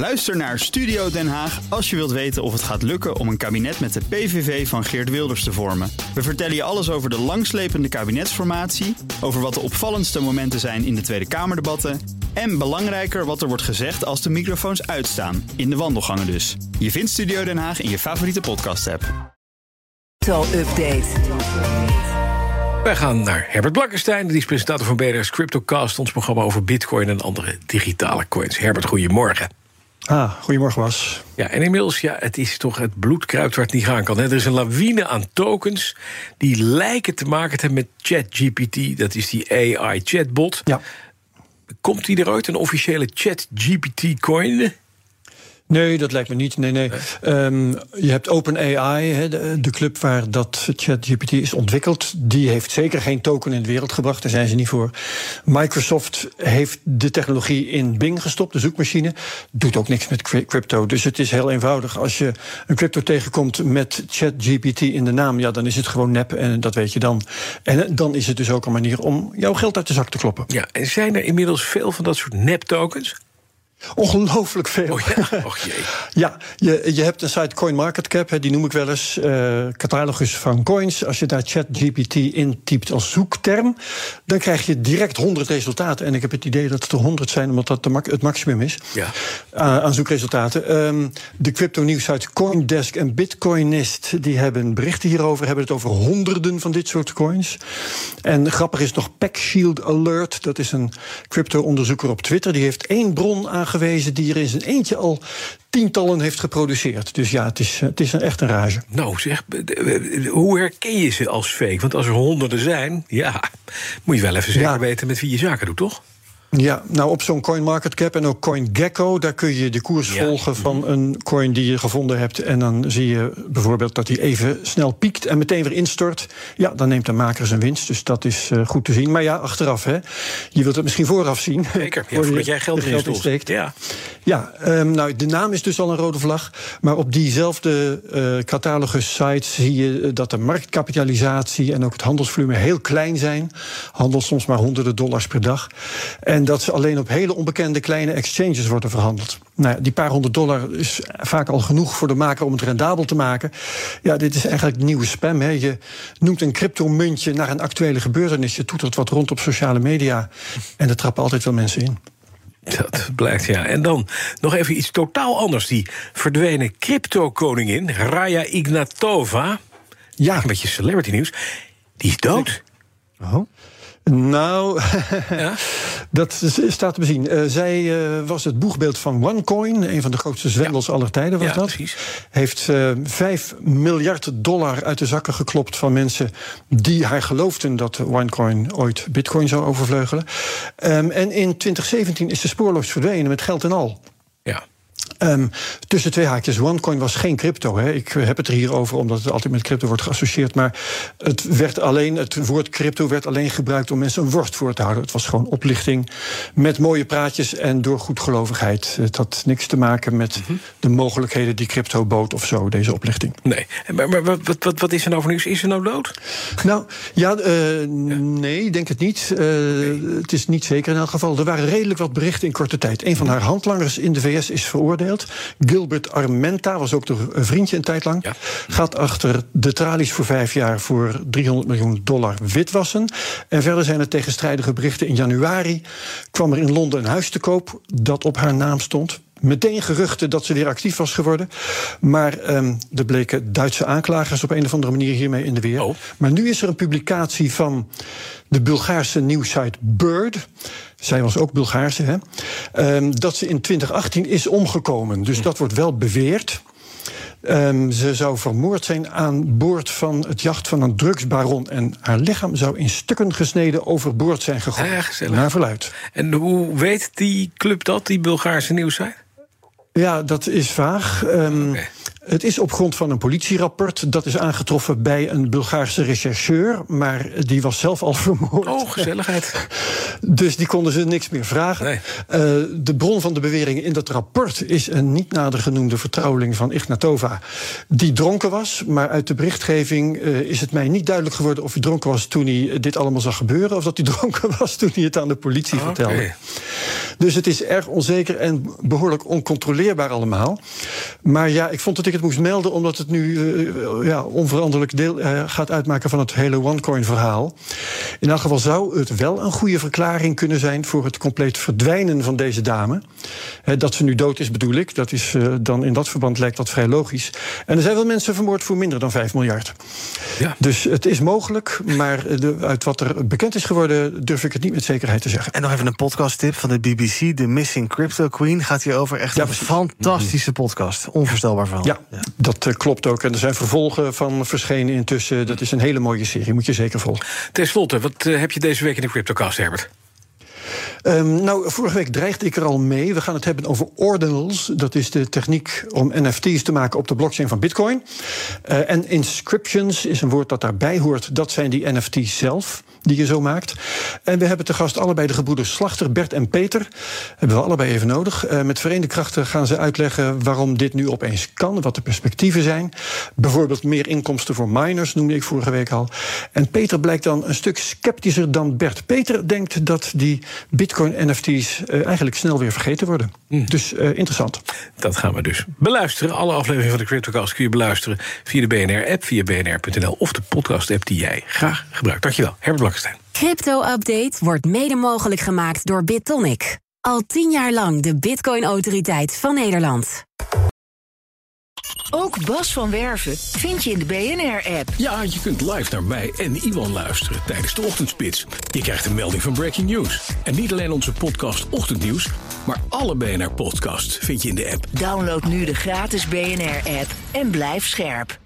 Luister naar Studio Den Haag als je wilt weten of het gaat lukken om een kabinet met de PVV van Geert Wilders te vormen. We vertellen je alles over de langslepende kabinetsformatie, over wat de opvallendste momenten zijn in de Tweede Kamerdebatten en belangrijker wat er wordt gezegd als de microfoons uitstaan, in de wandelgangen dus. Je vindt Studio Den Haag in je favoriete podcast-app. Crypto-update. Wij gaan naar Herbert Blankenstein, die is presentator van BNR's CryptoCast, ons programma over bitcoin en andere digitale coins. Herbert, goedemorgen. Ah, goedemorgen Bas. Ja, en inmiddels, ja, het is toch het bloedkruid waar het niet gaan kan. Hè? Er is een lawine aan tokens die lijken te maken te hebben met ChatGPT. Dat is die AI-chatbot. Ja. Komt die er ooit, een officiële ChatGPT-coin? Nee, dat lijkt me niet. Nee, nee. Ehm, je hebt OpenAI, de, de club waar dat ChatGPT is ontwikkeld. Die heeft zeker geen token in de wereld gebracht. Daar zijn ze niet voor. Microsoft heeft de technologie in Bing gestopt, de zoekmachine. Doet ook niks met cry- crypto. Dus het is heel eenvoudig. Als je een crypto tegenkomt met ChatGPT in de naam, ja, dan is het gewoon nep en dat weet je dan. En eh, dan is het dus ook een manier om jouw geld uit de zak te kloppen. Ja, en zijn er inmiddels veel van dat soort nep-tokens? Ongelooflijk veel. Oh ja, och jee. Ja, je, je hebt een site CoinMarketCap, die noem ik wel eens uh, catalogus van coins. Als je daar ChatGPT intypt als zoekterm, dan krijg je direct 100 resultaten. En ik heb het idee dat het er 100 zijn, omdat dat ma het maximum is Ja. uh, aan zoekresultaten. Um, de crypto-nieuwsite Coindesk en Bitcoinist die hebben berichten hierover, hebben het over honderden van dit soort coins. En grappig is nog PackShield Alert, dat is een crypto-onderzoeker op Twitter, die heeft één bron aan aangewezen die er in zijn eentje al tientallen heeft geproduceerd. Dus ja, het is, het is een echt een rage. Nou zeg, hoe herken je ze als fake? Want als er honderden zijn, ja, moet je wel even zeker Ja. weten met wie je zaken doet, toch? Ja, nou op zo'n CoinMarketCap en ook CoinGecko... daar kun je de koers Ja. volgen van een coin die je gevonden hebt... en dan zie je bijvoorbeeld dat die even snel piekt en meteen weer instort. Ja, dan neemt de maker zijn winst, dus dat is eh, goed te zien. Maar ja, achteraf, hè. Je wilt het misschien vooraf zien. Zeker, ja, voordat jij geld er erin insteekt. Ja. Ja, ehm, nou, de naam is dus al een rode vlag. Maar op diezelfde eh catalogus-site zie je eh, dat de marktkapitalisatie en ook het handelsvolume heel klein zijn. Handel soms maar honderden dollars per dag. En dat ze alleen op hele onbekende kleine exchanges worden verhandeld. Nou, ja, die paar honderd dollar is vaak al genoeg voor de maker om het rendabel te maken. Ja, dit is eigenlijk nieuwe spam. Hè. Je noemt een cryptomuntje naar een actuele gebeurtenis. Je toetert wat rond op sociale media. En er trappen altijd wel mensen in. Dat blijkt, ja. En dan nog even iets totaal anders. Die verdwenen crypto-koningin, Raya Ignatova... Ja, een beetje celebrity nieuws, die is dood. Nou, Ja? dat staat te bezien. Eh, zij eh, was het boegbeeld van OneCoin, een van de grootste zwendels aller tijden was Ja, dat. precies. Heeft eh 5 miljard dollar uit de zakken geklopt van mensen die haar geloofden dat OneCoin ooit Bitcoin zou overvleugelen. Ehm, en in 2017 is ze spoorloos verdwenen met geld en al. Ja. Ehm, tussen twee haakjes, OneCoin was geen crypto. Hè. Ik heb het er hier over omdat het altijd met crypto wordt geassocieerd. Maar het, werd alleen, het woord crypto werd alleen gebruikt om mensen een worst voor te houden. Het was gewoon oplichting met mooie praatjes en door goedgelovigheid. Het had niks te maken met de mogelijkheden die crypto bood of zo, deze oplichting. Nee. Maar, maar wat, wat, wat, is er nou voor nieuws? Is ze nou dood? Nou, ja, eh, nee, ik denk het niet. Eh, Het is niet zeker in elk geval. Er waren redelijk wat berichten in korte tijd. Een van haar handlangers in de VS is veroordeeld. Gilbert Armenta was ook een vriendje een tijd lang. Ja. Gaat achter de tralies voor vijf jaar voor 300 miljoen dollar witwassen. En verder zijn er tegenstrijdige berichten. In januari kwam er in Londen een huis te koop dat op haar naam stond. Meteen geruchten dat ze weer actief was geworden. Maar ehm, er bleken Duitse aanklagers op een of andere manier hiermee in de weer. Oh. Maar nu is er een publicatie van de Bulgaarse nieuwsite Bird. Zij was ook Bulgaarse, hè? Ehm, dat ze in 2018 is omgekomen. Dus dat wordt wel beweerd. Ehm, ze zou vermoord zijn aan boord van het jacht van een drugsbaron. En haar lichaam zou in stukken gesneden overboord zijn gegooid. Ah, gezellig. Naar verluid. En hoe weet die club dat, die Bulgaarse nieuwsite? Ja, dat is vaag. Ehm. Het is op grond van een politierapport. Dat is aangetroffen bij een Bulgaarse rechercheur. Maar die was zelf al vermoord. Oh, gezelligheid. Dus die konden ze niks meer vragen. Nee. Uh, de bron van de beweringen in dat rapport is een niet nader genoemde vertrouweling van Ignatova. Die dronken was. Maar uit de berichtgeving uh, is het mij niet duidelijk geworden of hij dronken was toen hij dit allemaal zag gebeuren. Of dat hij dronken was toen hij het aan de politie Oh, vertelde. Dus het is erg onzeker en behoorlijk oncontroleerbaar allemaal. Maar ja, ik vond dat ik het moest melden, omdat het nu uh, ja, onveranderlijk deel uh, gaat uitmaken van het hele OneCoin-verhaal. In elk geval zou het wel een goede verklaring kunnen zijn voor het compleet verdwijnen van deze dame. He, dat ze nu dood is, bedoel ik. Dat is uh, dan in dat verband lijkt dat vrij logisch. En er zijn wel mensen vermoord voor minder dan 5 miljard. Ja. Dus het is mogelijk, maar de, uit wat er bekend is geworden, durf ik het niet met zekerheid te zeggen. En nog even een podcasttip van de BBC, The Missing Crypto Queen. Gaat hierover echt Ja, een precies. fantastische podcast. Onvoorstelbaar verhaal. Ja, dat uh, klopt ook. En er zijn vervolgen van verschenen intussen. Dat is een hele mooie serie, moet je zeker volgen. Ten slotte, wat uh, heb je deze week in de CryptoCast, Herbert? Um, nou, vorige week dreigde ik er al mee. We gaan het hebben over ordinals. Dat is de techniek om NFT's te maken op de blockchain van Bitcoin. Uh, en inscriptions is een woord dat daarbij hoort. Dat zijn die NFT's zelf die je zo maakt. En we hebben te gast allebei de gebroeders Slachter, Bert en Peter. Hebben we allebei even nodig. Uh, met verenigde krachten gaan ze uitleggen waarom dit nu opeens kan. Wat de perspectieven zijn. Bijvoorbeeld meer inkomsten voor miners, noemde ik vorige week al. En Peter blijkt dan een stuk sceptischer dan Bert. Peter denkt dat die Bitcoin-NFT's uh, eigenlijk snel weer vergeten worden. Mm. Dus uh, interessant. Dat gaan we dus beluisteren. Alle afleveringen van de CryptoCast kun je beluisteren via de BNR-app, via bnr.nl of de podcast-app die jij graag gebruikt. Dankjewel, Herbert Crypto-update wordt mede mogelijk gemaakt door BitTonic. Al tien jaar lang de Bitcoin-autoriteit van Nederland. Ook Bas van Werven vind je in de BNR-app. Ja, je kunt live naar mij en Iwan luisteren tijdens de ochtendspits. Je krijgt een melding van Breaking News. En niet alleen onze podcast Ochtendnieuws, maar alle BNR-podcasts vind je in de app. Download nu de gratis BNR-app en blijf scherp.